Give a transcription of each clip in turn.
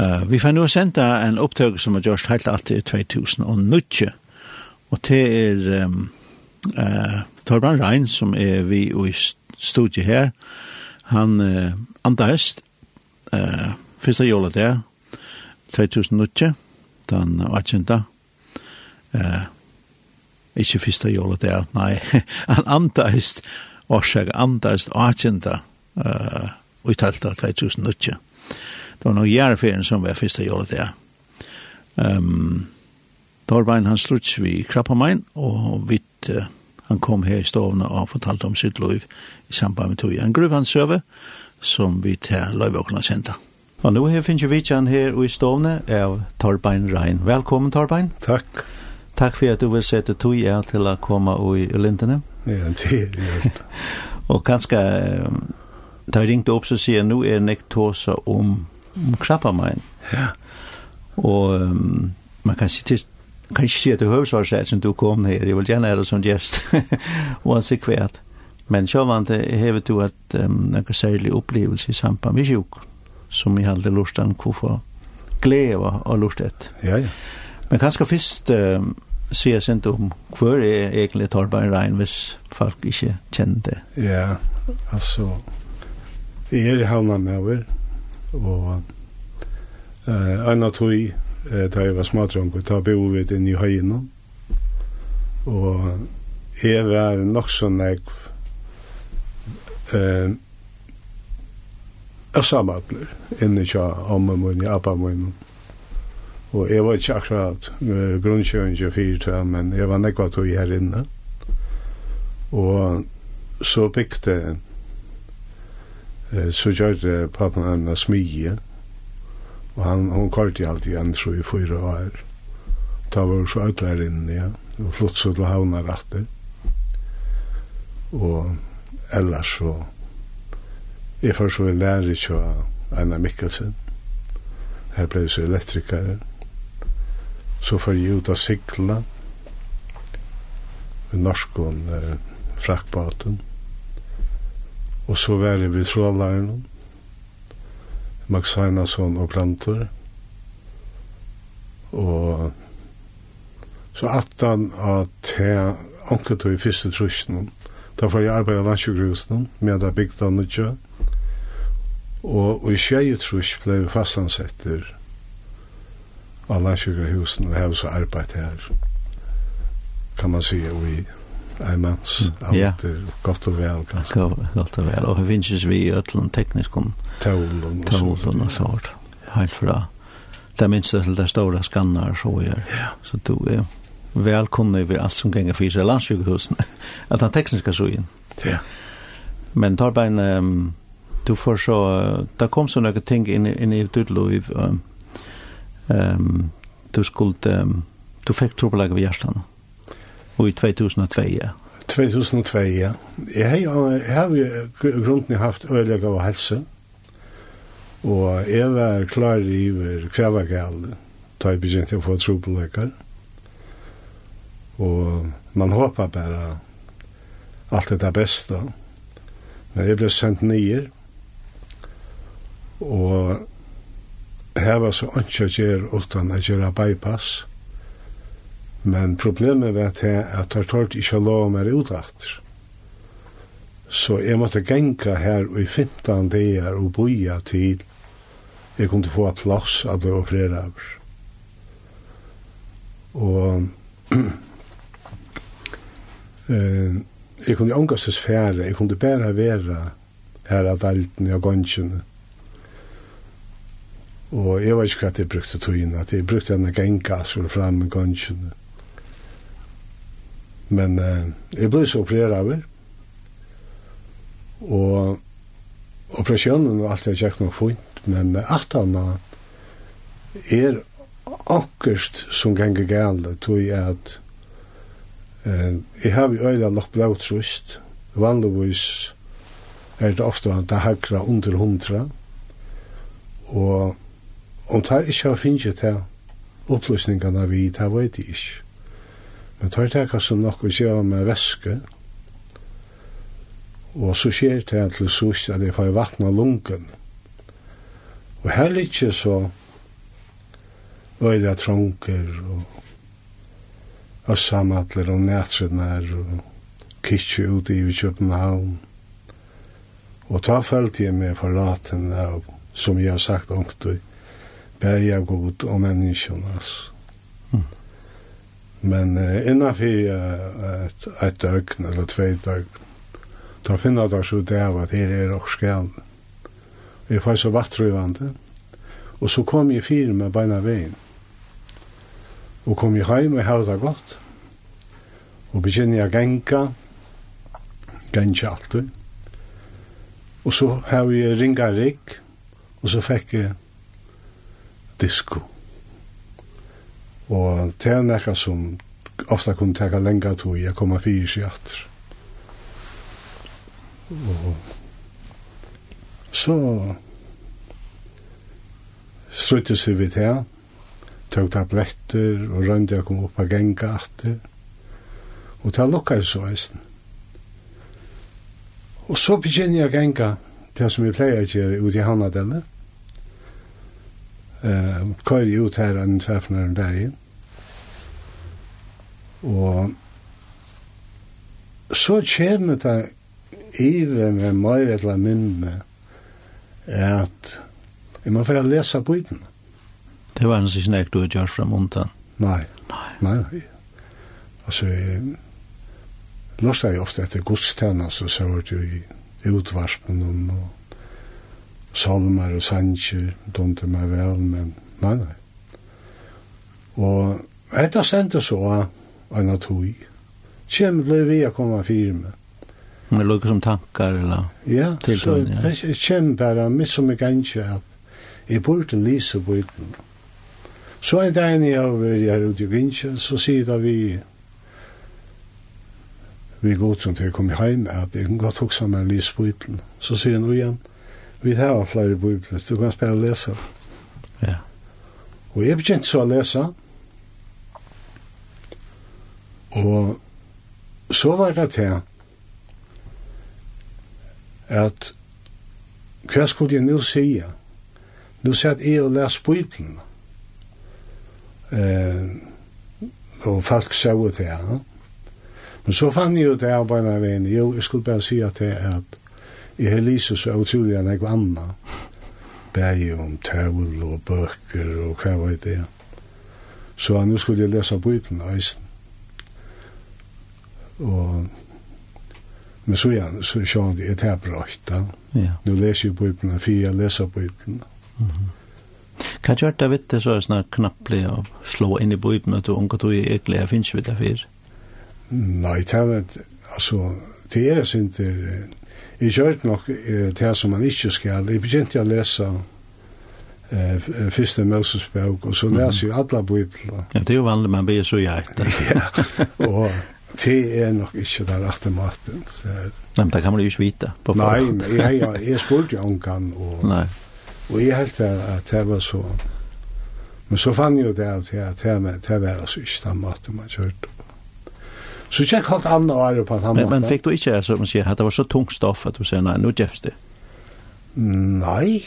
Uh, vi får nå senda en opptøk som har gjort helt alt i 2000 og det er um, uh, Torbrand Rein, som er vi i studiet her, han uh, andast uh, første jula der, 2009, den 18. Uh, ikke første jula der, nei, han andast, årsak andast 18. Uh, uttalta 2009 det var noen jærferien som var første jålet der. Um, Dorbein han sluts vi Krappamein, og vidt uh, han kom her i stovene og fortalte om sitt liv i samband med tog en gruv han søve, som vi til kunne kjente. Og nå her finner vi kjenn her i stovene av Torbein Rein. Velkommen Torbein. Takk. Takk for at du vil sette tog er til å komme i lintene. Ja, det er og kanskje, da jeg ringte opp så sier jeg, nå er jeg nektosa om om krabba mein. Ja. Og um, man kan si til kan ikke si at det høvesvarsett som du kom her, jeg vil gjerne være som gjest, uansett kvært. Men så var det hevet du at um, noen særlig opplevelse i samband med sjuk, som jeg hadde lust an hvorfor glede og lust et. Ja, ja. Men kanskje først um, sier jeg sent om hver er egentlig Torbein Rein hvis folk ikke kjenner det. Ja, altså, jeg er i havna med over, og eh anna tøy eh ta var smartrong ta bo við inn i høyna og er var nok så nek eh er samatler inne tja amma mun i appa mun og jeg var ikke akkurat fyrir 24 men jeg var nekva tog her inne. Og så bygde så gjør pappen han av smige, og han, hun kort i alltid han så i fyra år. Ta var så alt der inne, ja, og flott så til havna rattet. Og ellers så, jeg først så lærer ikke av Anna Mikkelsen, her ble jeg så elektrikere, så får jeg ut av sikla, norsk og eh, frakkbaten, Og så var det vi trådlæreren, Max Heinason og Plantor. Og så attan at jeg anket i første trusjen. Da får jeg arbeid av landsjøgrusen med jeg bygda nødja. Og, og i tjeje trus ble vi fastansetter av landsjøgrusen og jeg har så arbeid her. Kan man si, og i en mans allt gott och väl kanske. Gott och og Och finns vi i ötlen teknisk om tålen og sånt. Helt fra det. Det minns det till det stora skannar så vi gör. Så du er välkomna over alt som ganger för sig landsjukhusen. at den tekniska så inn Ja. Men tar bara. Um, du får så... Det kom så noen ting in, inn i ditt liv Um, um, du skulle... Um, du fick trubbelaga vid hjärtan og i 2002. 2002, ja. Jeg har jo grunden haft øyelegg av helse, og jeg var klar i hver var galt, da jeg begynte å få trobelekker. Og man håper bare alt det beste. Men jeg ble sendt nye, og her var så ikke å gjøre uten å gjøre bypass. Men problemet var til at jeg tørte ikke å lov meg ut etter. Så jeg måtte genka her i 15 dager og boja til jeg kunne få plass at jeg operere av. Og eh, jeg kunne ångastes fære, jeg kunne bare være her av dalten og gansjene. Og jeg vet ikke hva jeg brukte togene, at jeg brukte henne genka så fram med gansjene. Men eh, jeg ble så opereret av det. Og operasjonen var alltid kjekt nok fint, men at han er akkurst som ganger gale, tog jeg at eh, jeg har jo øyla nok blått trøst. Vanligvis er det ofte at det hakra under hundra, og om det ikke har finnet til opplysningene vi, det vet jeg ikke. Men tar det kanskje nok å gjøre med væske, og så skjer det til sust at jeg får vattna lungen. Og her ikke så øyla tronker og øssamatler og nætsrednær og kitsi ut i København. Og ta følte jeg med forlaten av, som jeg har sagt ångtøy, bæg av god og menneskene. Mm. Men uh, innanfor uh, et, et døgn eller tve døgn, da finner jeg så det av at her er også skjall. Jeg var så vattrøyvande, og så kom jeg fire med beina veien. Og kom jeg heim og hevde det godt. Og begynner jeg genka, genka alltid. Og så har jeg ringa rik, og så fikk jeg disko. Og det er nekka som ofta kunne teka lenga tog i å komme fyrir seg atter. Og så struttes vi vidt her, tog tabletter og rønde jeg kom opp av genga atter. Og det lukka jeg så eisen. Og så begynner jeg genga det som jeg pleier å gjøre ut i Hannadelle. Uh, Køyre ut her enn tverfner enn dagen Og så kommer det ive med meg eller minne at jeg må få lese bøyden. Det var en sånn ek du har gjort fra Montan. Nei. Nei. Nei. Altså, jeg løste jeg ofte etter godstjenest, så var det jo i utvarspen og salmer og sanger, donte meg vel, men nei, nei. Og etter sendte så at en av tog. Kjem ble vi å komme fire med. Men lukker som tankar eller? Ja, så det kjem bara, mitt som jeg gansje at jeg burde lise på uten. Så en dag enn jeg har vært her ute i gansje, så sier da vi vi går som til å komme hjem at jeg kan godt hoksa meg lise på uten. Så sier han igjen, vi har flere bøyblad, du kan spela lese. Ja. Og jeg begynte så å lese, og Og så var det til at hva skulle jeg nå si? Nå satt jeg og les Bibelen. Eh, og folk sa det til. Ja. Men så fann jeg jo det av bare veien. Jo, jeg skulle bare si sige til at jeg har lyset så utrolig enn jeg vannet. Bæg om tøvl og bøker og hva var det. Så nå skulle jeg lese Bibelen eisen. Og, men så ja, så sjån det er det brøyt da. Ja. Nå leser jeg bøyblene, for jeg leser bøyblene. Mm -hmm. Hva gjør det vitt det så er sånn knapplig å slå inn i bøyblene at du unger tog i egentlig, jeg finnes vi det fyr? Nei, det er altså, det er sin til, jeg gjør nok det som man ikke skal. Jeg begynte å lese eh första Moses bok och så läser ju alla biblarna. Ja, det är ju vanligt man blir så jäkta. ja. Och Det er nok ikke den rette maten. Nei, men det kan man jo ikke vite. På Nei, men jeg, jeg, jeg spurte jo omgang, og, Nei. og jeg helt at det var så... Men så fann jeg jo det av til at det var altså ikke den maten man kjørte. Så jeg hatt andre år på den han Men, men fikk du ikke, altså, man sier, at det var så tungt stoff at du sier, nei, nå gjørs det? Nei,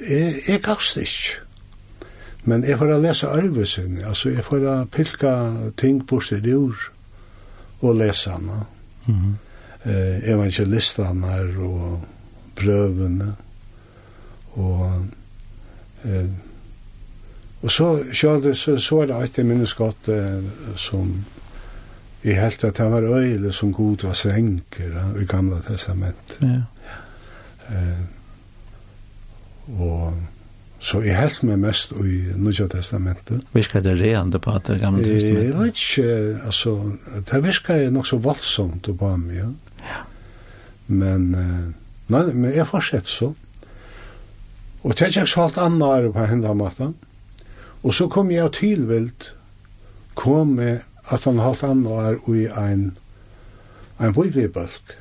jeg, jeg gavs det ikke. Men jeg får å lese arvesen, altså jeg får å pilka ting på sted ur og leserne. Mm -hmm. eh, evangelisterne og prøvene. Og, eh, og så, selv, så, så er det et minneskott eh, som i helt at det var øyle som god var srenker eh, i gamla testament. Ja. Eh, og Så jeg helt meg mest i Nudja Testamentet. Virka det reande på at det gamle testamentet? Jeg vet ikke, altså, det virka jeg nok så voldsomt på meg, ja. ja. Men, nei, men jeg fortsett så. Og det er ikke så alt annet på henne av maten. Og så kom jeg tilvilt, kom med at han halvt annet i en, en bøybibølg.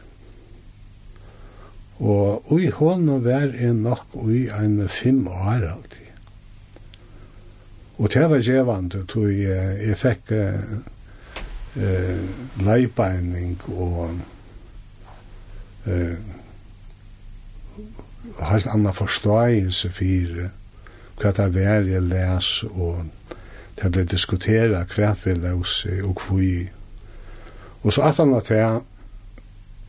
Og ui hånden var en nok ui en fem år alltid. Og det var gjevande, tog jeg, jeg fikk uh, uh, leibeining og uh, helt anna forståelse for hva det var jeg les og det ble diskutera hva vi løs og hva vi og så at han at jeg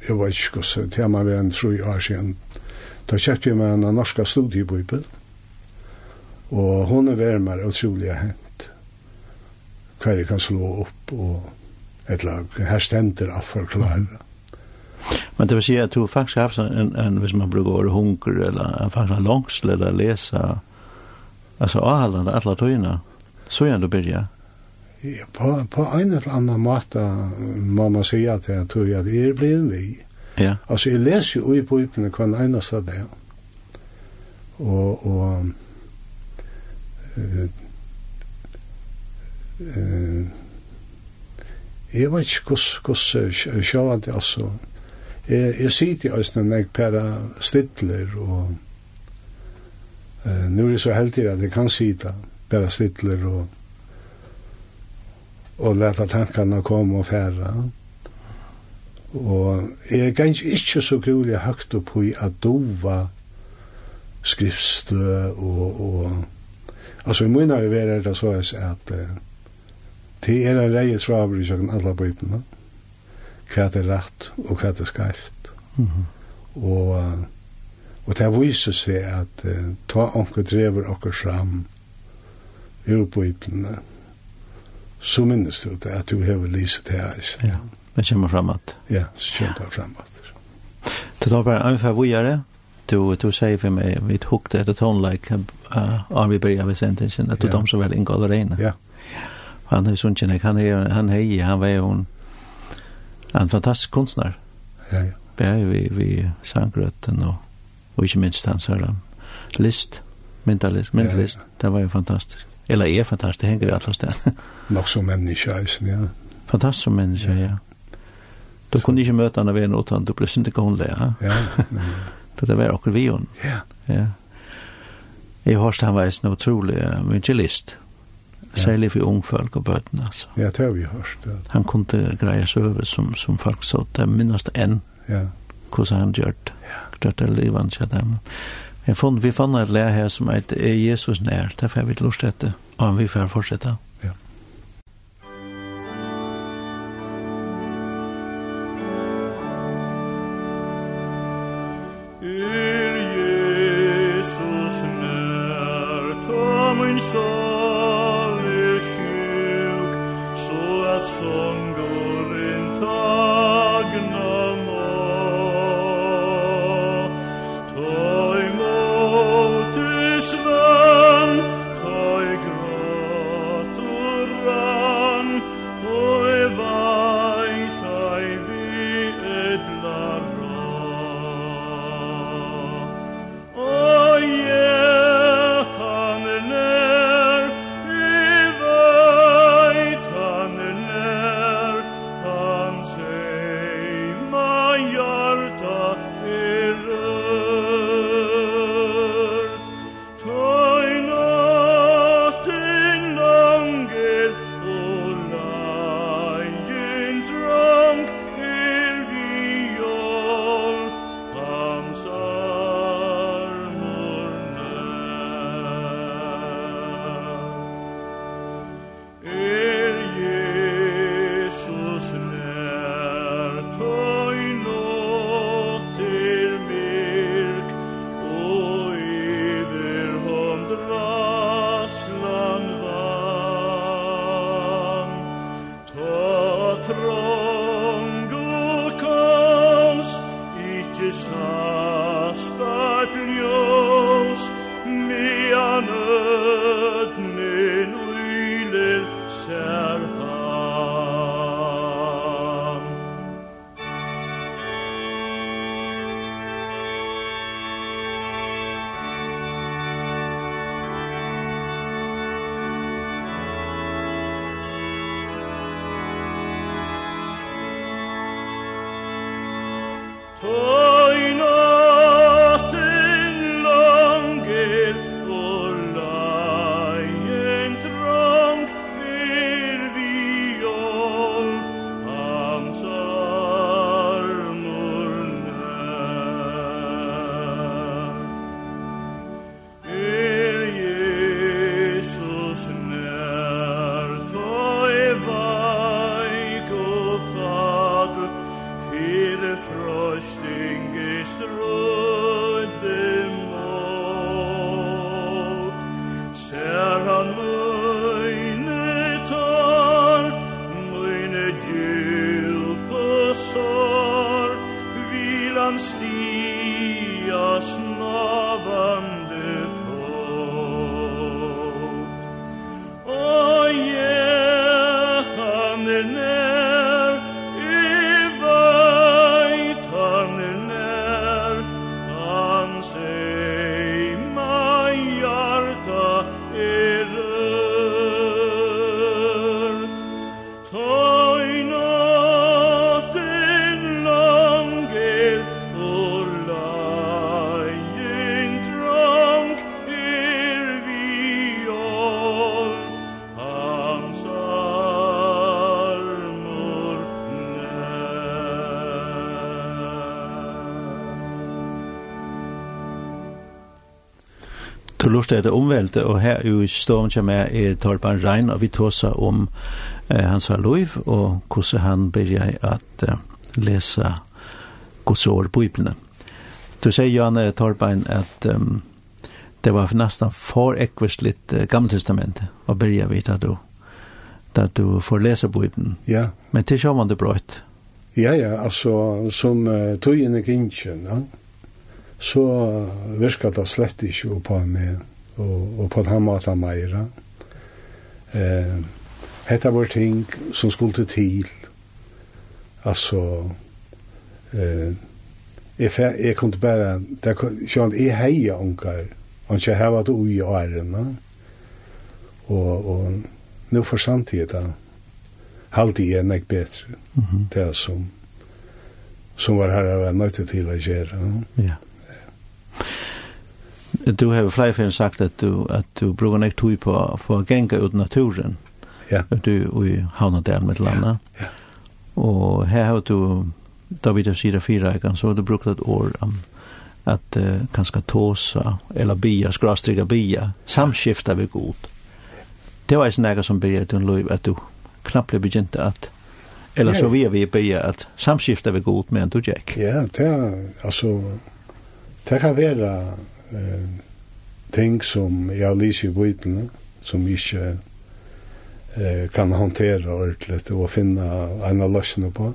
jeg vet ikke så til man var en tru år siden. Da kjøpte jeg meg en norsk studiebøybel, og hun er vært meg utrolig hent. Hver jeg kan slå opp, og et lag, her stender av forklare. Men det vil si at du faktisk har haft en, en, hvis man bruker året hunker, eller en faktisk en langsle, eller lesa, altså avhaldende, alle tøyene, så gjerne du begynner på, på en eller annan måte må man si at jeg tror at er blir en vi. Ja. Altså, jeg leser jo i Bibeln kvann enaste det. Og, og uh, uh, jeg vet ikke hvordan sjåan det, altså. Jeg, jeg sitter i når jeg pæra stidler, og uh, nå er det så heldig at jeg kan sitte, pæra stidler, og og leta tankarna komme og færa. Og jeg er ganske ikke så grulig høyt opp i at dova skriftstø og, og altså i munnare vera er det så at uh, det er en reie traver i sjøkken alle bøypene hva det er rett og hva det er skreft mm -hmm. og og det viser seg at uh, ta onker drever okker fram ur bøypene og så minnes du det, at du har lyset her. Ja, det kommer framåt. Ja, så kommer det framåt. Du tar bare ungefär vujare. Du, du sier for meg, vi tok det etter tonelike uh, om vi börjar med sentensen, at du de som väl ingår där inne. Ja. Han er sånn känner, han er han är, han var hon en fantastisk kunstner. Ja, ja. Ja, vi, vi sangrøtten og, og ikke minst hans här list, mentalist, mentalist, ja, ja. det var jo fantastisk. Eller er fantastisk, det henger vi alle ställen. Nok som menneske, eisen, ja. Fantastisk som menneske, ja. ja. Du kunne ikke møte henne ved en utan, du ble syndig håndlig, ja. Ja. Du det var akkur vi hon. Ja. Ja. Jeg har han var en utrolig evangelist. Særlig for ung folk og bøten, altså. Ja, det har vi hørt. Ja. Han kunne greie seg over som, som folk så, det minnast enn. Ja. Hvordan han gjør det. Ja. Gjør det livet, ja, dem. Jeg fann, vi fann et lær her som er Jesus nær, derfor har vi lurt etter, og vi får fortsette. Ja. Er Jesus nær, ta min sorg, lust etter omvelt, og her i stormen kommer er Torban Rein, og vi tåser om eh, hans liv, og hvordan han begynner at eh, lese Guds ord på Bibelen. Du sier, Jan Torban, at um, det var nesten for ekvistligt eh, Gamle Testamentet, og begynner vi da du, da du får lese på Bibelen. Ja. Men til sjåvandet brøyt. Ja, ja, altså, som uh, tog inn i kringen, ja så virka det slett ikke på meg, og, og på den måten meira. Eh, hetta var ting som skulle til, altså, eh, jeg, jeg kunne bare, det, sjøen, jeg heia unger, og ikke heva det ui og ærene, og, og nå for samtidig da, halde jeg nek bedre, mm -hmm. det som, som var her jeg var nødt til å gjøre. Ja du har flere sagt at du, at du bruker nek tog på, på å genga ut naturen. Ja. Du og i havna der med landa. Ja. Og her har du, da vi tar sida fire ekan, så har du brukt et år om at uh, kanskje tåsa, eller bia, skrastriga bia, samskifta vi god. Det var en ega som byrja til en løyv at du knappt ble begynte at Eller så vi vi börja at samskifta vi god med en du Jack. Ja, det er, altså, det kan være, eh, ting som jeg har lyst i Bibelen, som ikke eh, kan håndtere ordentligt og finne en av løsene på.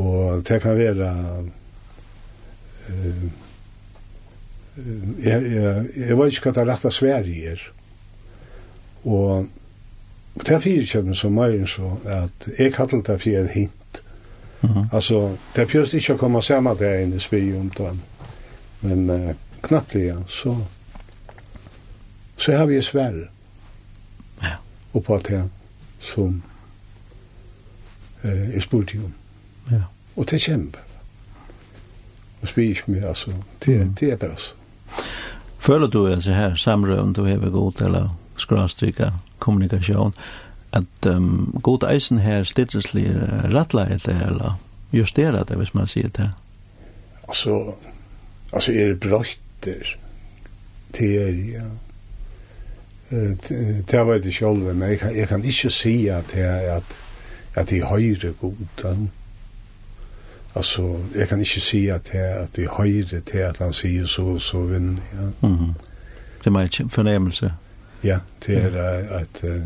Og det kan være eh, jeg, jeg, jeg vet ikke hva det rette Sverige er. Og det er fire fyrkjøpen som møyen så at jeg kallet det for et hint. Mm -hmm. Altså, det er pjøst ikke å komme sammen til en i spy om det men uh, knappliga så så har vi svär. Ja. Och på det som eh är sportium. Ja. Och det kämpa. Och spyr mig alltså det mm. det är bra så. Føler du altså her samrøven du har god eller skråstrykka kommunikation at um, god eisen her stidselig rattla det eller justera det hvis man sier det? Altså, Alltså är det brötter. Det är ja. Det var det själva, men jag kan, jag kan inte säga att det är att att det är höjre godan. Alltså, jag kan inte säga att det är att det är högre till att han säger så så vinn, ja. Mm. Det är en förnämelse. Ja, det är mm. att eh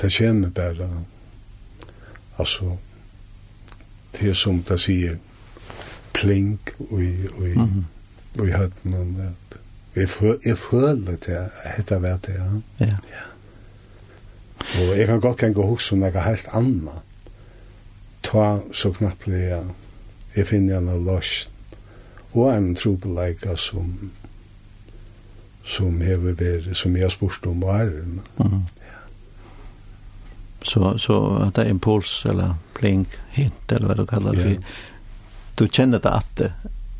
det känner bara alltså det är som det säger pling i, i, mm -hmm. i det Jeg, føl, jeg føler det, at dette var det. Ja. ja. Og jeg kan godt gang og huske om noe helt annet. Ta så knappelig jeg, jeg finner en løsning. Og en trobeleika som som hever ver som jeg har spurt om var. Mm. -hmm. Ja. Så så at det er impuls eller plink hint eller hva du kallar det. Yeah du kjenner det at det,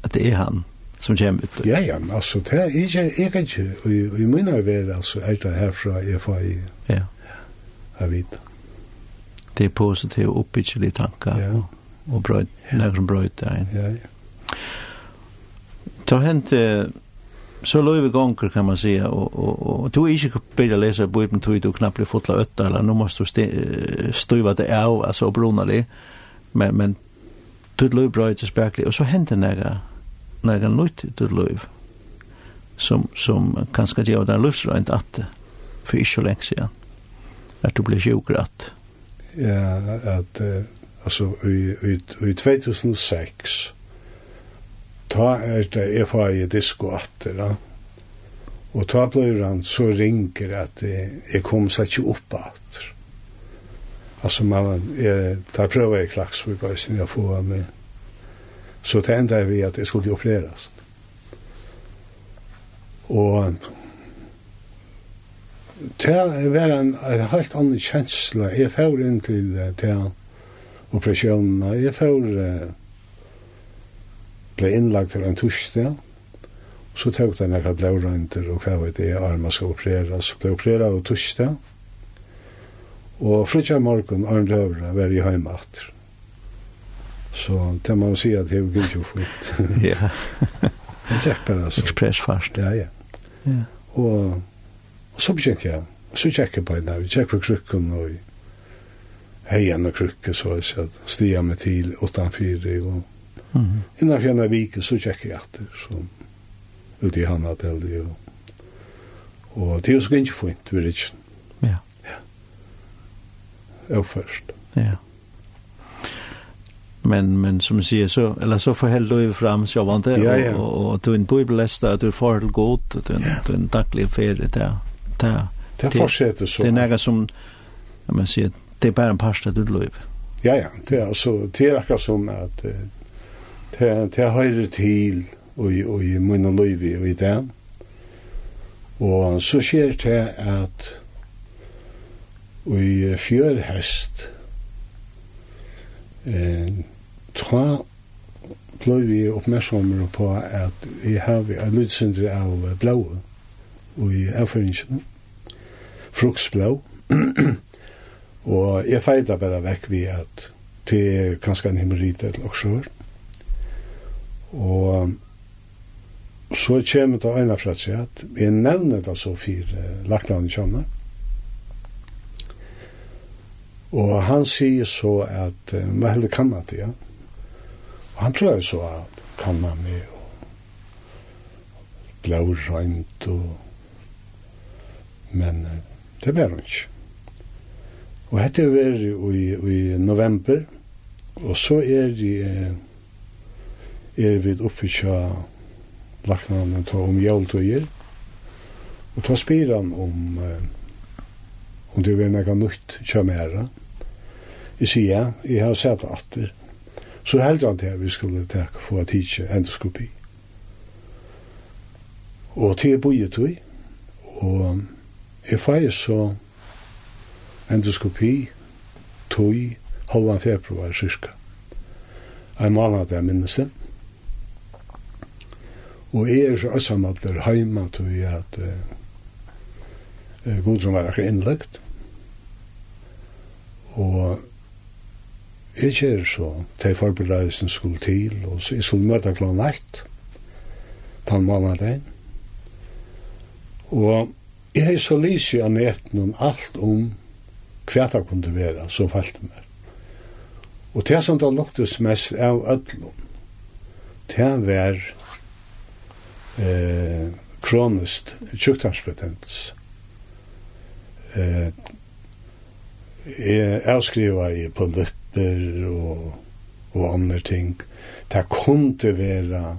at det er han som kommer ut. Ja, ja, men altså, det er ikke, jeg kan ikke, og i mine er altså, er det herfra jeg får i, ja. jeg vet. Det er positive og oppbyggelige tanker, ja. og, og brøyd, ja. nærmere som brøyd det inn. Ja, ja. Så har hent, så løyve gonger kan man säga og, og, og, du er är inte bättre läsa Bibeln tog, du knappt blir fotla øtta, eller nå måste du stuva det av altså, og bruna det men men ditt liv brøyt og spekli, og så hender nega, nega nytt i ditt liv, som, som kanskje gjør den livsrøynt at det, for ikke så lenge siden, at du ble sjukker at. Ja, at, uh, altså, i, i, i 2006, ta er det jeg får i disko atter, da, og ta blir han så ringer at jeg, jeg kom seg ikke opp atter. Altså, man jeg, da prøver jeg klaks, vi bare sen jeg får med. Så det enda er vi at jeg skulle opereres. Og det var en, en helt annen känsla. Jeg får inn til till, till operasjonen. Jeg får uh, ble innlagt till en torsdag. Så tok det här blårönter og hva vet det, armar skal opereras. Så ble opereret och torsdag. Og frutja morgon, Arne døvra var i hjemme atter. Så det må man si at jeg gikk jo fint. Ja. Men det bare så. Ekspressfast. Ja, ja. Ja. Og, og så begynte jeg. Så tjekk jeg på henne. Vi tjekk på krukken og heien og krukken, så jeg stia meg til 8-4. Og mm. innan fjerne vike så tjekk jeg atter. Så ute i handen til det. Og, og det er jo så gikk jo fint, vi er ikke. Ja avførst. Ja. Men men som du säger så eller så får hellre ju fram så var det ja, ja. och och du en bibellästa att du får det gott och den ja. den dagliga färd där. Där. Det fortsätter så. Det är något som man säger det är bara en pasta du löv. Ja ja, det är alltså det är akkurat som att det det höjer till och och i mina liv i det. Och så sker det att i fjør hest. Eh, tra ble vi oppmerksomme på at jeg har en lydsindre av blåa og i erfaringene. Fruksblå. og jeg feita bare vekk vi at det er kanskje en hemorrhid eller også. Og så kommer det øyne fra seg at vi nevner det så fire lagt av kjønner. Mm Og han sier så at uh, man heller kan det, ja. Og han prøver så at kan man med og blå røynt og men uh, det var hun ikke. Og hette var i, i november og så er det er vi oppe kja laknanen ta om jævltøyer og ta spiran om om det var nekka nukt kja mera og Jeg sier ja, jeg har sett atter. Så heldur han til at vi skulle takke for at tidsje endoskopi. Og til boet vi, og jeg feir så endoskopi tog halvan februar cirka. En månad jeg minnes det. Og jeg er så øssamalder heima tog at uh, Gudrun var akkur innlagt. Og Jeg kjer så, til forberedelsen skulle til, og så jeg skulle møte klant nært, tann måneden. Og jeg har så lyst i om alt om hva det kunne være, så falt det meg. Og det som det luktes mest av ødlom, det var eh, kronisk tjuktarspetens. Eh, jeg avskriva i på lykke apper og, og andre ting. Det kunne være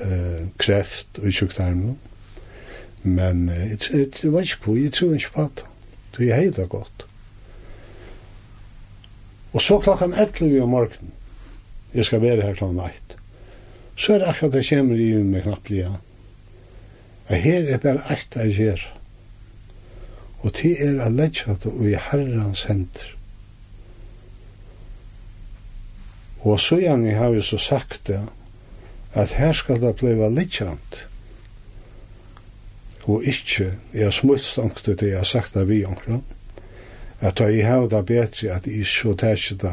eh, kreft og sjuktarmen, men jeg var ikke på, jeg tror ikke på det. Det er helt godt. Og så klokkan 11 om morgenen, jeg skal være her klokken 8, så er det akkurat det kommer i med knapplige. Og her er bare alt jeg gjør. Og det er å legge det i herrens hender. Og så gjerne har vi så sagt det, at her skal det bli litt og ikkje er smutstangte det jeg har sagt det vi omkring, at jeg har det bedre at jeg så tætje det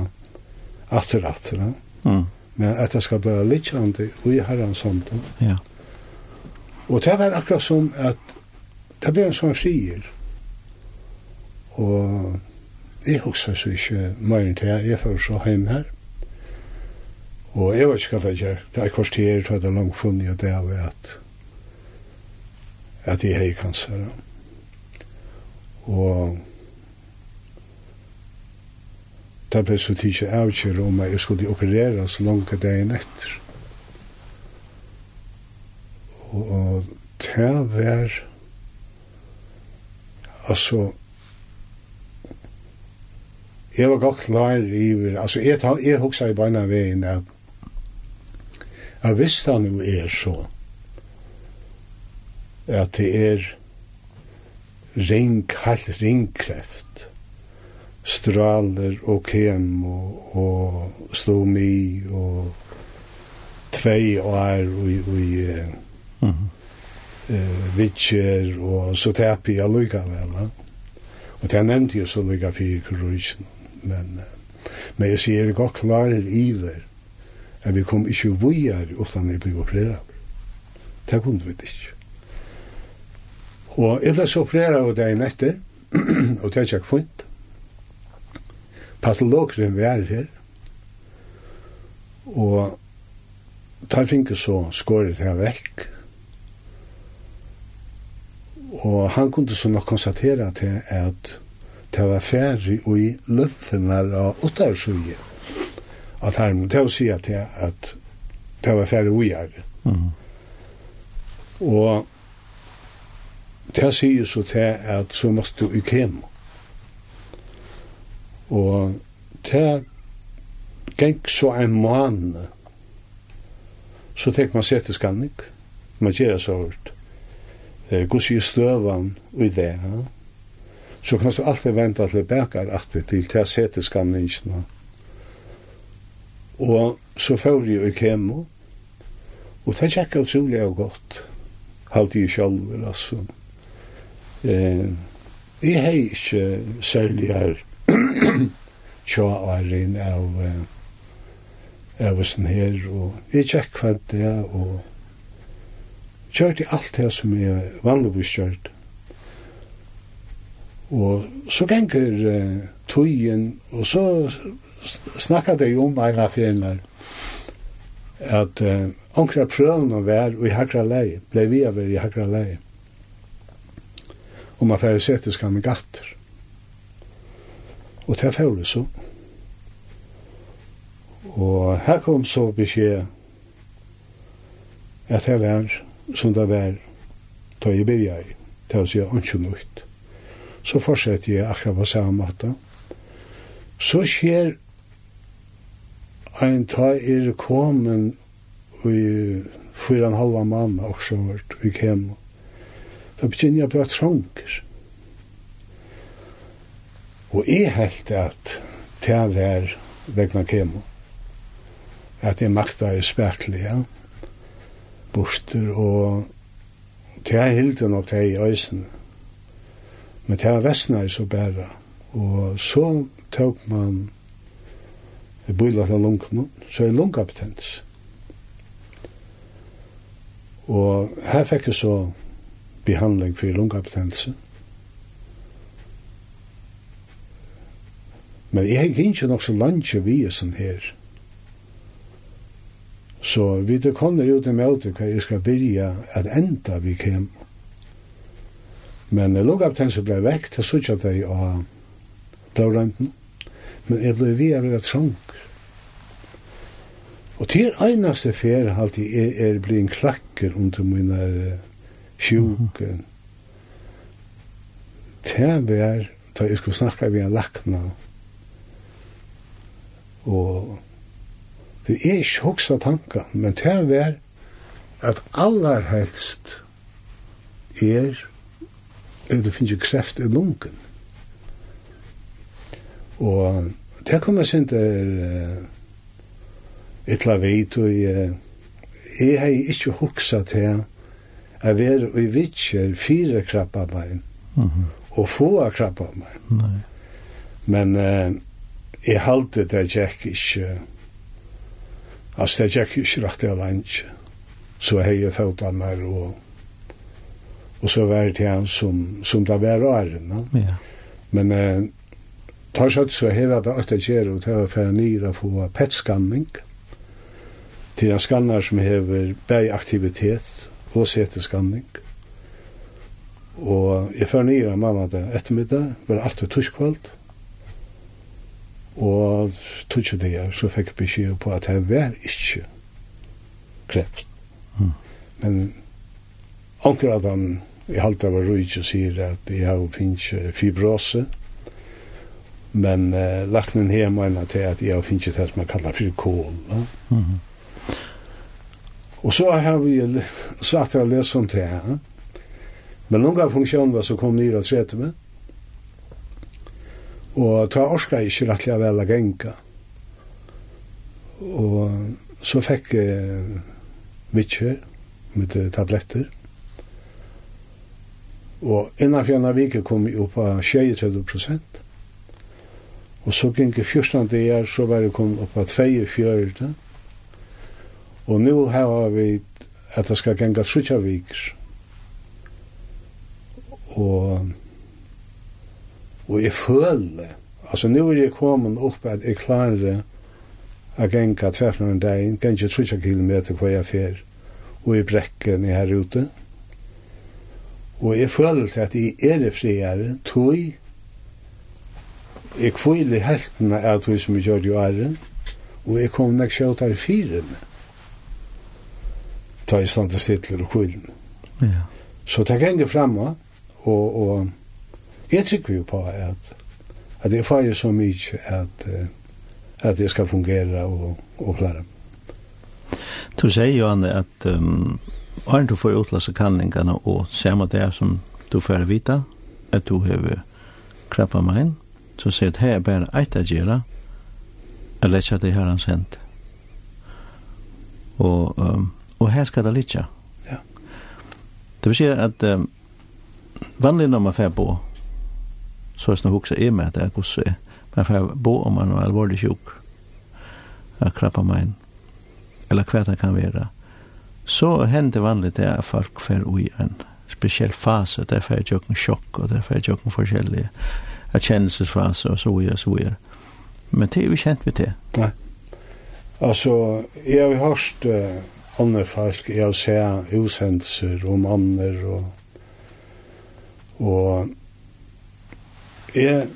atter atter, mm. men at det skal bli littjande og i herren samtidig. Ja. Og det var akkurat som at det ble en sånn frier, og jeg husker så ikke mer enn til jeg, jeg får så hjem her, Og jeg vet ikke hva det gjør. Det er kvarter, tror jeg det er langt funnet, og det er at at jeg har kanskje. Og det ble så tidlig avgjør om jeg skulle operere så langt dagen etter. Og det var altså Jeg var godt klar i, altså, jeg, jeg huksa i beina veien at Jeg visste han jo er så at det er ring, kalt ringkreft straler og kem og og stomi og tvei år og i, og i uh -huh. vitcher og så tepi jeg lukka vel og det nevnte jeg så lukka fyrir kurusjen men, uh, men jeg sier jeg godt klarer iver at vi kom ikke vujar utan jeg blir operera. Det kunne vi ikke. Og jeg ble så operera av dagen etter, og det er ikke funnet. Patologeren vi er her, og tar finke så skåret her vekk, og han kunde så nok konstatera til at det var færre i løffene av åttarsugjen at her må til å si at det, at det var færre ujar. Mm. Og det sier så til at så måtte du ikke hjem. Og det gikk så en måned så tenk man sette skanning man gjør så hørt eh, gos i støvan og i det ja. så kan du alltid vente til det at det til til sette til skanningen Og så får jeg i kemo, og det tjekka utrolig og godt, halte jeg sjálfur, altså. Eh, jeg har ikke særlig her tja ærin av av sånn her, og jeg tjekk hva det er, og kjørt i alt det som jeg vanligvis kjørt. Og så ganger uh, tøyen, og så snakkade jeg om en av fjellene at uh, onkra prøvene var i hakra leie, ble vi av i hakra leie. Og man færre sette skanne gatter. Og det færre så. Og her kom så beskjed at det var som det var da jeg byrja i. Det var så ikke nøyt. Så fortsetter jeg akkurat på samme måte. Så skjer Ein ta er komen i fyra en halva og också vart vi kem. ta begynner jeg på at sjunker. Og jeg helt at det var vegna kemo. At jeg makta er speklig, ja. Borster og det er nok det i øysene. Men ta er vestna er så bæra. Og så tok man i bøyla av lungene, så er lungapetens. Og her fikk jeg så behandling for lungabetennelse. Men jeg gikk ikke nok så langt vi er sånn her. Så vi det kommer ut i møte hva jeg skal byrja at enda vi kem. Men lungabetennelse ble vekk til suttja jeg av blårenten men jeg ble vi av være trang. Og til einaste fer halti er, er bli en klakker under mine uh, sjuke. Mm -hmm. Til vær, da jeg skulle snakka vi en lakna, og det er ikke hoksa tankan, men til vær at allar helst er er det finnes jo kreft i lungen. Og det kom jeg sint der etla veit, og jeg, jeg hei ikke huksa til jeg var i vitsjer fire krabbabein, mm -hmm. og få krabbabein. Nei. Men uh, jeg halte det jeg ikke, altså det jeg ikke rakt jeg langt, så hei jeg fått av meg, og, og så var det han som, som det var åren. Ja. Men uh, tar så så heva på og det och for för nyra få PET scanning till en skannar som hever bäj aktivitet och sätter skanning och jag för nyra mamma det ettermiddag, var alt att tuskvalt og tutsi det her, så fikk jeg beskjed på at jeg var ikke kreft. Mm. Men anker at han i halta var rujtje sier at jeg har finnst fibrose, mm Men uh, lagt den her mener til at jeg har finnet det som man kallar for kål. Ja? Mm -hmm. Og så har vi så at jeg lest om det her. Men noen av funksjonen var så kom nere og trette med. Og ta orska ikke rettelig vel å genka. Og så fikk jeg uh, vitcher med tabletter. Og innanfor en vike kom jeg opp av 20-30 prosent. Og så gikk jeg 14 dager, så var jeg kom opp av 42. Og nå har vi at det skal gjenga trutja viker. Og, og jeg føler, altså nå er jeg kommet opp at jeg klarer å gjenga tverfnaren dag, gjenga trutja kilometer hver jeg fer, og jeg brekker ned her ute. Og jeg føler til at jeg er friere, tog, jeg kvile heltene av tog som jeg gjør i æren, og jeg kom nek her i fyren. Ta i stand til stidler og kvilen. Ja. Så det ganger fremme, og, og jeg trykker jo på at, at jeg får jo så mye at, at jeg skal fungere og, og klare. Du sier jo, Anne, at um, Arne, du får utlasse kanningene og samme det som du får vite, at du har krabba meg inn, så sier det her er bare eit å gjøre, jeg letter det her han sendt. Og, um, og her skal det litt, ja. Det vil si at um, vanlig når man får bo, så er det hukse i med at det er hvordan man får bo om man er alvorlig sjuk, at krabba meg inn, eller hva det kan være, så hender vanlig det at folk får ui en spesiell fase, det får fyrir en sjokk, og det får fyrir en forskjellige, erkjennelsesfase og så videre, og så videre. Men det er vi kjent ved det. Nei. Altså, jeg har hørt uh, andre folk, jeg har sett hushendelser om andre, og, og jeg,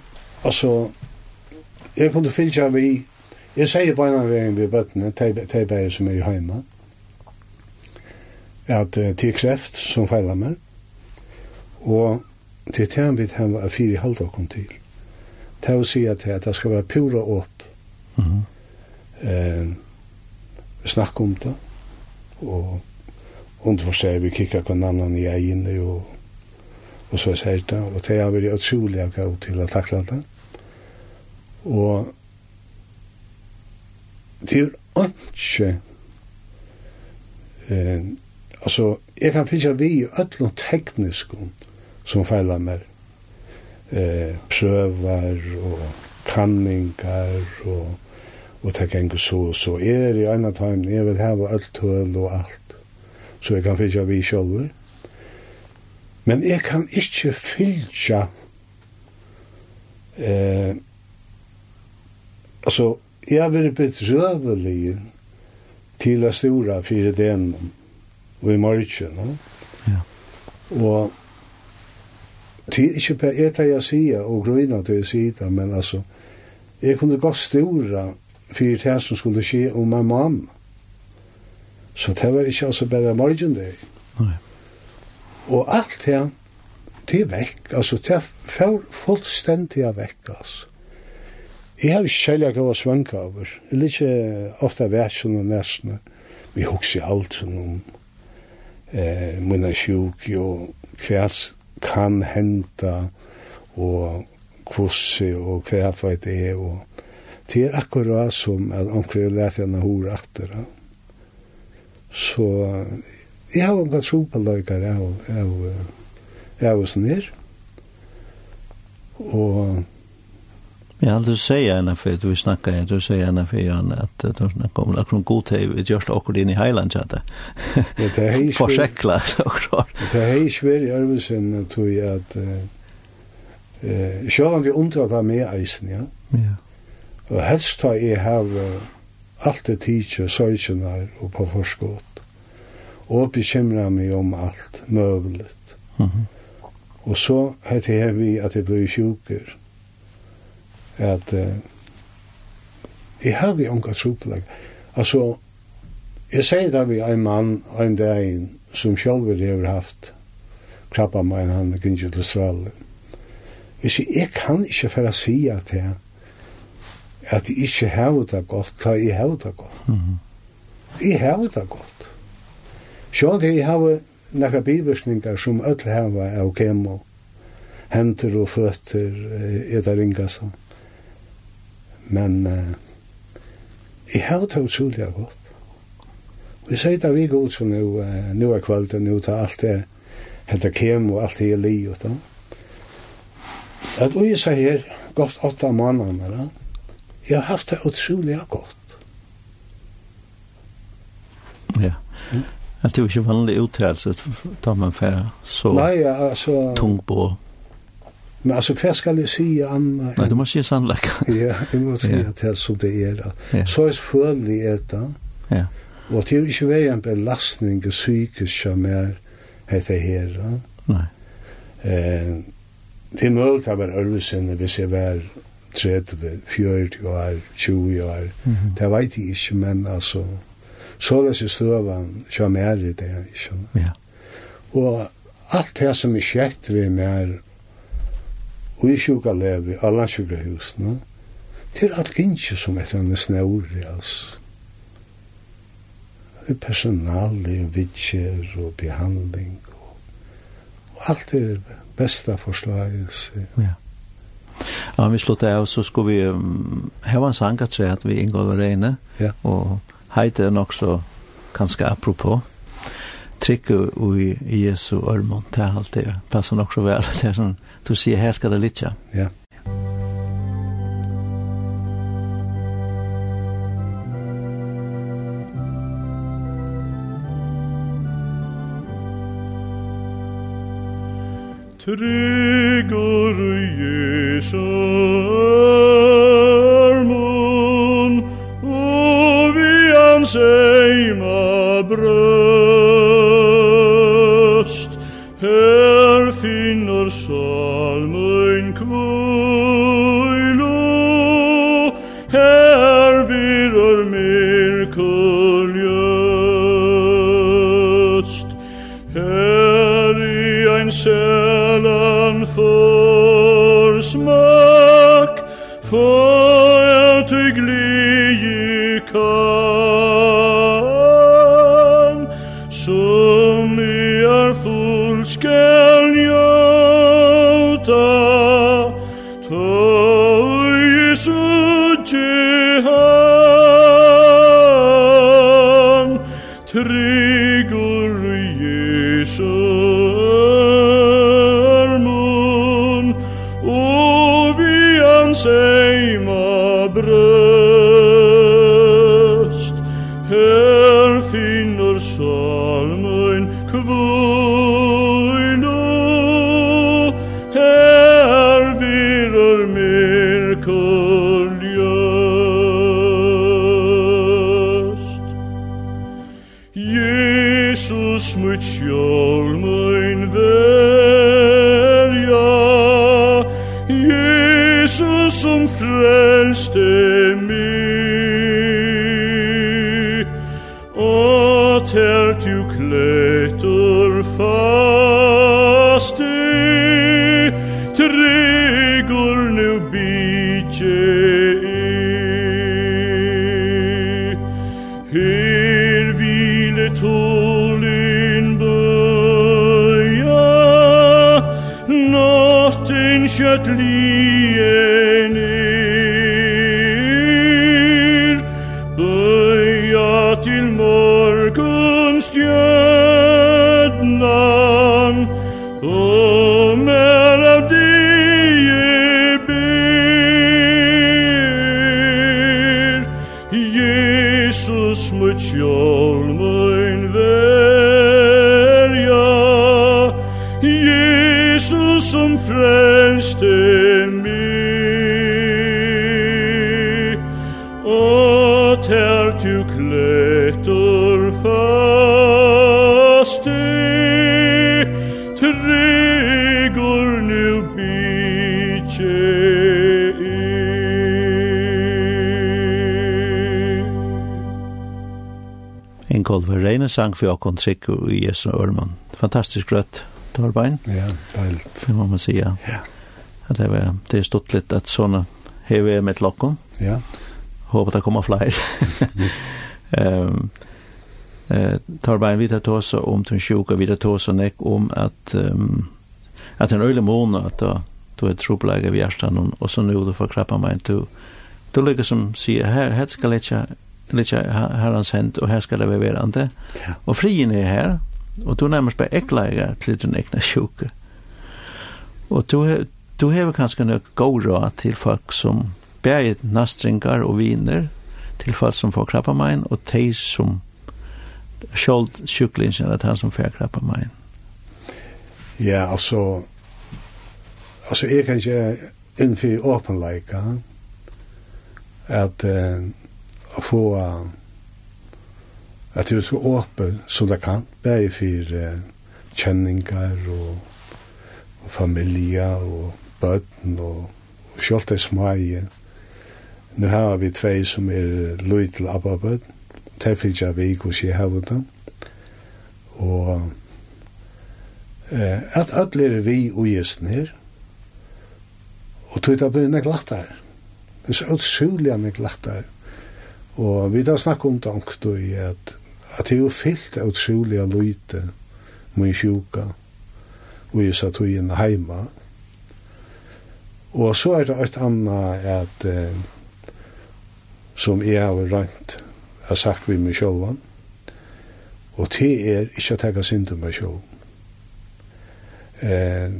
altså, jeg kunne finne vi, jeg sier på en av veien ved bøttene, de bæger som er hjemme, at uh, det er kreft som feiler meg, og Det er det vi har vært fire halvt og kom til. Det er å si at det skal være pura opp. Mm -hmm. eh, vi om det, og underforstår vi kikker en annan i egene, og, og så sier det og det har vært utrolig gav til å takla det. Og det er ikke eh, altså, jeg kan finne vi i ødlom teknisk som feilar mer. Eh, prøvar og kanningar og og det gengur så så er i annan time jeg vil hava alt tøl og alt så jeg kan fylgja vi sjálfur men jeg kan ikkje fylgja eh, altså jeg har vært bedrøvelig til a stora fyrir den og i morgen no? ja. og Det er ikke bare jeg pleier å si og grøyna til å si det, men altså, jeg kunne godt stora for det som skulle skje om min mamma. Så det var ikke altså bare morgen det. Nei. Og alt det, det er vekk, altså det er fullstendig er vekk, altså. Jeg har ikke kjellig av å svanke over. Jeg er ikke ofte vært sånn og nesten. Vi husker alt om eh, mine sjuk og kvæs kan henta og kvossi og hva hva det er og det er akkurat som at omkring lærte henne hore akter. Så jeg har en ganske på løyker av, av, av, av, av, av, av, Men jag vill säga en affär, du snackar jag, du säger en affär Jan, att du snackar om att god tid, vi görs också in i Highland så att det är försäkla också. Det är ju svårt i Örvesen att tog jag att eh själva det undrar mig isen, ja. Ja. Och helst tar jag har allt det teacher sorgenar och på förskott. Och bekymrar mig om allt möjligt. Mhm. Och så heter vi att det blir sjuker at uh, jeg har vi unga tropelag. Altså, jeg sier da vi en mann, en dag, som selv har haft krabba med han gynnsi til Australien. Jeg sier, jeg kan ikke færa sia til jeg at jeg ikke har det godt, da jeg har det godt. Mm -hmm. Jeg har det godt. Sjån til jeg har nekra bivirkningar som öll hever av kemo, hendur og føtter, etter ringast. Mm Men uh, jeg har det utrolig godt. Vi sier det vi god ut som nå, uh, nu er kveld og nå tar alt det, hentet kem og alt det er li og da. At vi sier her, godt åtta måneder, da. jeg har haft det utrolig godt. Ja. Mm. At det var ikke vanlig uttalelse, tar man færre så Nei, altså, tung på Men altså, hva skal jeg si Anna? Nej, du måste säga sannolikt. ja, jag måste säga at det er som det är. Ja. Så er selvfølgelig följande detta. Ja. Og det är ikke väl en belastning og psykisk som är heter här. Nej. Eh, det er mulig å være örvesen hvis jeg var 30, 40 år, 20 år. Mm -hmm. Det vet jeg ikke, men altså, så er det strövan som er i det Ikke? Ja. Og alt det som er skett ved mer og i sjuka levi av landsjukrahusene, til alt gynnsi som etter henne snævri, altså. Det personali, vidtjer og behandling, og, og alt er besta forslaget. Ja. Ja, vi slutt av, så skulle vi um, heva en sang at at vi inngår var reine, ja. og heite er nok så ganske apropå. Trykk og i Jesu ørmån, det er alltid, det, passer nok så vel, det er sånn du sier her skal det litt, ja. Ja. Tryggur Jesu mun, og vi anseima brød, Kjøtt lie Ingolf Reine sang for Jakon Trygg og Jesu Ørman. Fantastisk rødt, Torbein. Ja, deilt. Det må man si, ja. ja. Det, var, det er stått litt at sånne hever med lokken. Ja. Håper det kommer flere. um, eh, Torbein, vi tar til oss om den sjuka, vi tar til oss nek om at, um, at en øyelig måned at da, du er trobelaget ved hjertet, og så nå du får krabba meg, du, du ligger som sier, her, her skal jeg ikke litt herrens hänt og her skal det være verande. Ja. Og frien er her, og du nærmest bare ekleier til den egna sjuke. Og du, du har kanskje noe god råd til folk som bærer nastringar og viner, til folk som får krabba mein, og de som skjold sjuklinjen at han som får krabba mein. Ja, altså, altså jeg kan ikke innfyr åpenleika at uh, å få at det er så åpen som det kan, bare for uh, kjenninger og, og familie og bøtten og, og selv det smaie. Nå har vi tvei som er løy til Abba-bøtt. Det finnes jeg vi ikke å si her og da. Og eh, at alle er vi og gjesten her. Og tog det blir nek lattar. Det er så utrolig nek lattar. Og vi da snakket om det angst i at, at det er jo fyllt av utrolig av løyte med sjuka og jeg satt i inn heima. Og så er det et annet at eh, som jeg har rønt har sagt vi med sjåvan og det er ikke å tenke synd om meg sjåvan. Eh,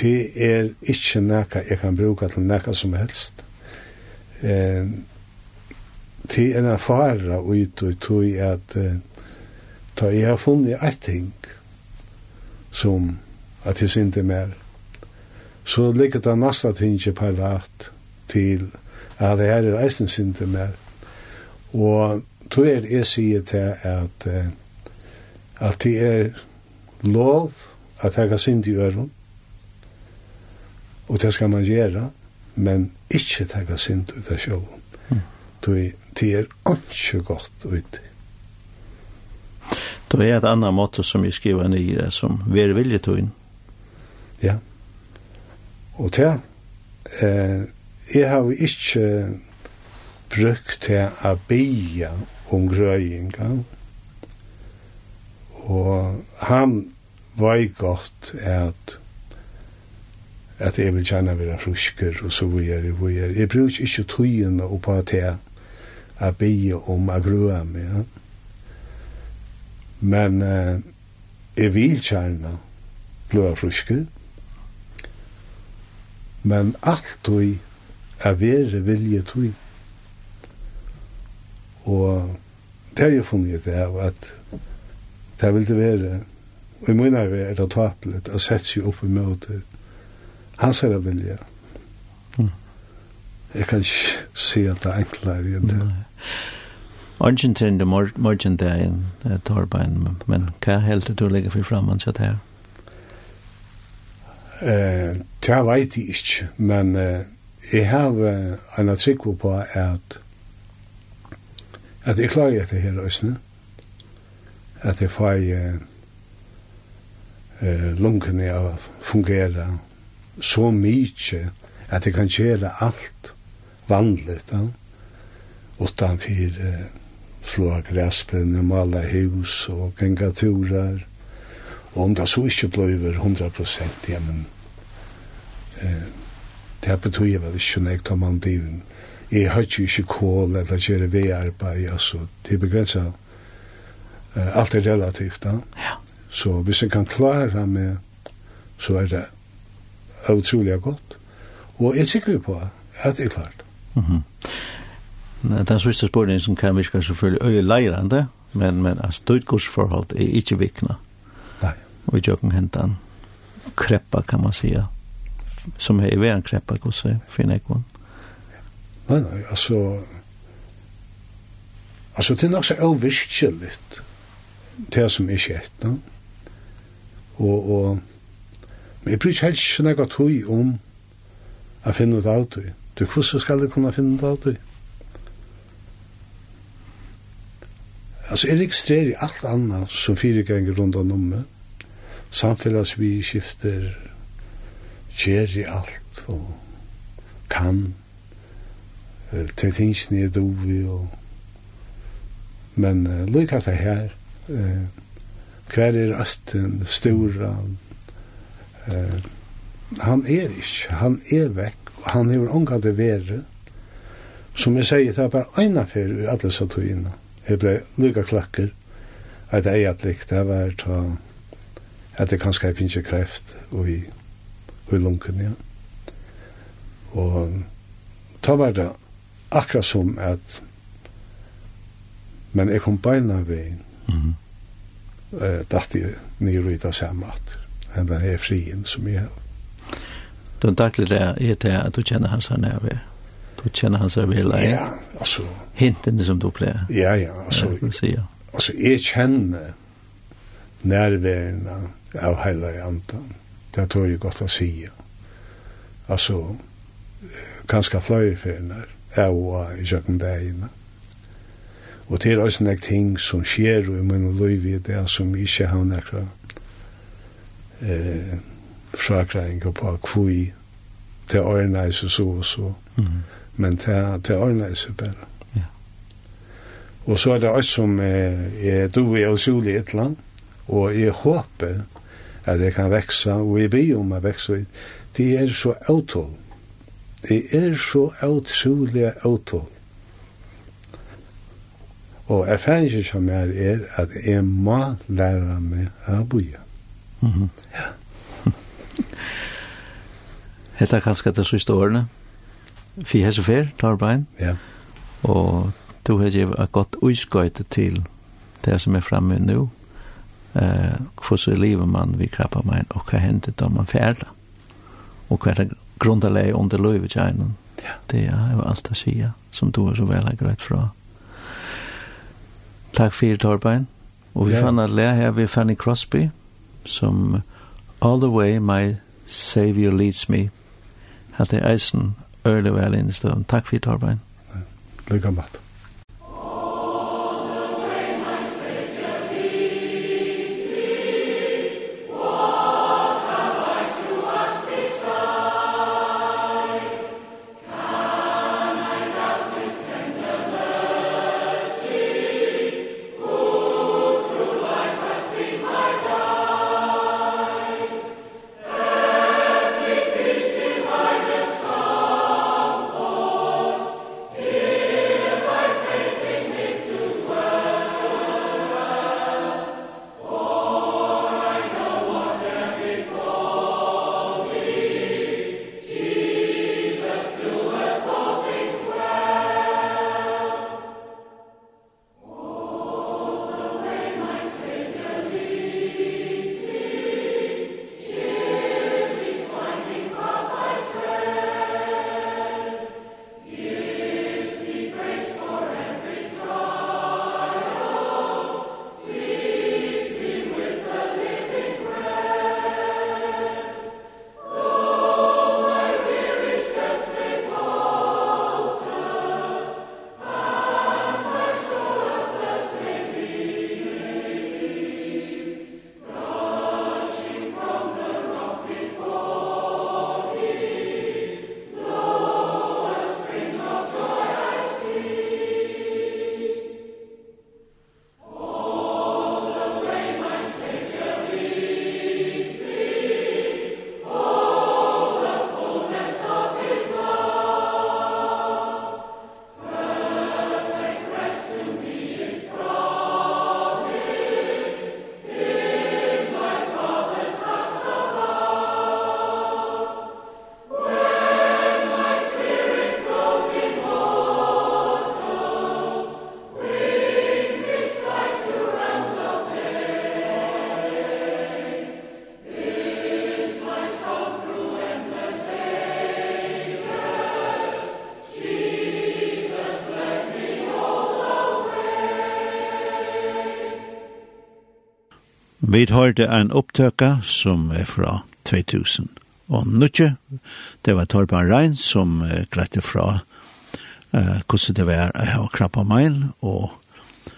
det er ikke noe jeg kan bruke til noe som helst. Eh, til en erfara ut og tog at ta jeg har funnet et ting som at jeg sinte mer så ligger det nasta ting ikke parat til at det her er eisen sinte mer og tog er jeg sier til at at det er lov at jeg har sinte i øren og det skal man gjøre men ikke tega synd ut av sjåen. Mm. Tui det er ikke godt ut. Då er et annet måte som jeg skriver ned i det, som vi er vilje til inn. Ja. Og det, eh, jeg har ikke brukt til å bia om grøyinga, og han var godt at at jeg vil kjenne være frusker og så videre og videre. Jeg bruker ikke tøyene oppa til att be om att grua med. Ja. Men eh, jag vil kärna blöa fruske. Men alt du är vare vilje du. og det har jag funnit det av at det vil det være Og i munnen er det taplet, og sett seg opp i møte. hans er vilje vilja. Jeg kan ikke si at det er enklere enn det. Argentin til en Torbein, men hva helt du legger for fremman til det her? Det vet jeg ikke, men eh, jeg har uh, en artikkel på at at jeg klarer etter her også, at jeg får uh, lungene å fungere så mye at jeg kan gjøre alt vanligt. Ja. Utanför eh, slå gräspen, mala hus och gänga turar. Och om det så inte blev 100 procent, ja men eh, det betyder väl inte nekt om man blir Jeg har ikke ikke kål eller gjøre vei-arbeid, altså, det er begrenset. Eh, alt er relativt, da. Ja. Så hvis jeg kan klare meg, så er det utrolig godt. Og jeg er sikker på at det er klart. Mm -hmm. Den sørste spørningen som kan virke selvfølgelig øye leirende, men, men at støytgodsforhold er ikke vikna. Nei. Og i jøkken hentan kreppa, kan man säga. Som er i veren kreppa, hos finner jeg kun. Nei, nei, altså... Altså, det er nok så avvirkjelligt det som er skjedd, no? Og, og, men jeg bryr ikke helst sånn jeg tog om å finne ut av det. Du, hvordan skal du kunne finne det av du? Altså, jeg registrerer alt annet som fire ganger rundt om nummer. Samfellas vi skifter, kjer i alt, og kan, til tingene er dovi, og... Men uh, lykka det her, uh, hver er asten, stora, uh, han er ikke, han er vekk, han hefur ångat det vere. Som jeg sier, det er bare eina fyrir i alle satugina. Jeg ble lykka klakker, at det er blikk, det var ta, at det kanskje jeg finnes kreft og i, og i lunken, ja. Og ta var det akkurat som at men jeg kom beina veien mm -hmm. uh, datt jeg nere i det samme at den er frien som jeg har den daglige er det at du kjenner hans her nærvær. Du kjenner hans her vel. Ja, altså. Hintene som du pleier. Ja, ja, altså. Ja, vil si, ja. Altså, jeg kjenner av hele andan. Det tror jeg godt å si. Altså, kanskje fløy for henne, jeg og i kjøkkendegene. Og det er også nek ting som skjer i min liv i det som ikke har några eh, frakræðing på kvui til årnæse så og så. Mm. Men til, til årnæse bare. Ja. Og så er det også som eh, jeg, du er usulig et land, og jeg håper at jeg kan veksa, og jeg blir om jeg veksa. Det er så autol. Det er så utrolig autol. Og erfaringen som er, er at jeg må lære meg å bo. Mm -hmm. Ja. Hetta er kanskje det siste årene. Fi hese fer, tarbein. Ja. Og du har givet et godt utskøyte til det som er fremme nå. Eh, hvordan lever man vi krappa meg, og ka hender da man ferdig? Og hva er det under løyvet gjennom? Ja. Det är jo alt å si, som du er så vel har greit fra. Takk för Torbein. Og vi ja. fann att lære her vi Fanny Crosby, som All the way my savior leads me at det er eisen øyelig vel inn i støvn. Takk for i Torbein. Lykke med Vi hørte en opptøkka som er fra 2000. Og nutje, det var Torban Rein som uh, grette fra uh, hvordan det var å ha krabba mein, og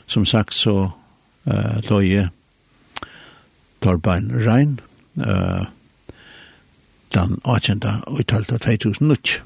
som sagt så uh, løye Torban Rein uh, den 18. og 12. 2000 nutje.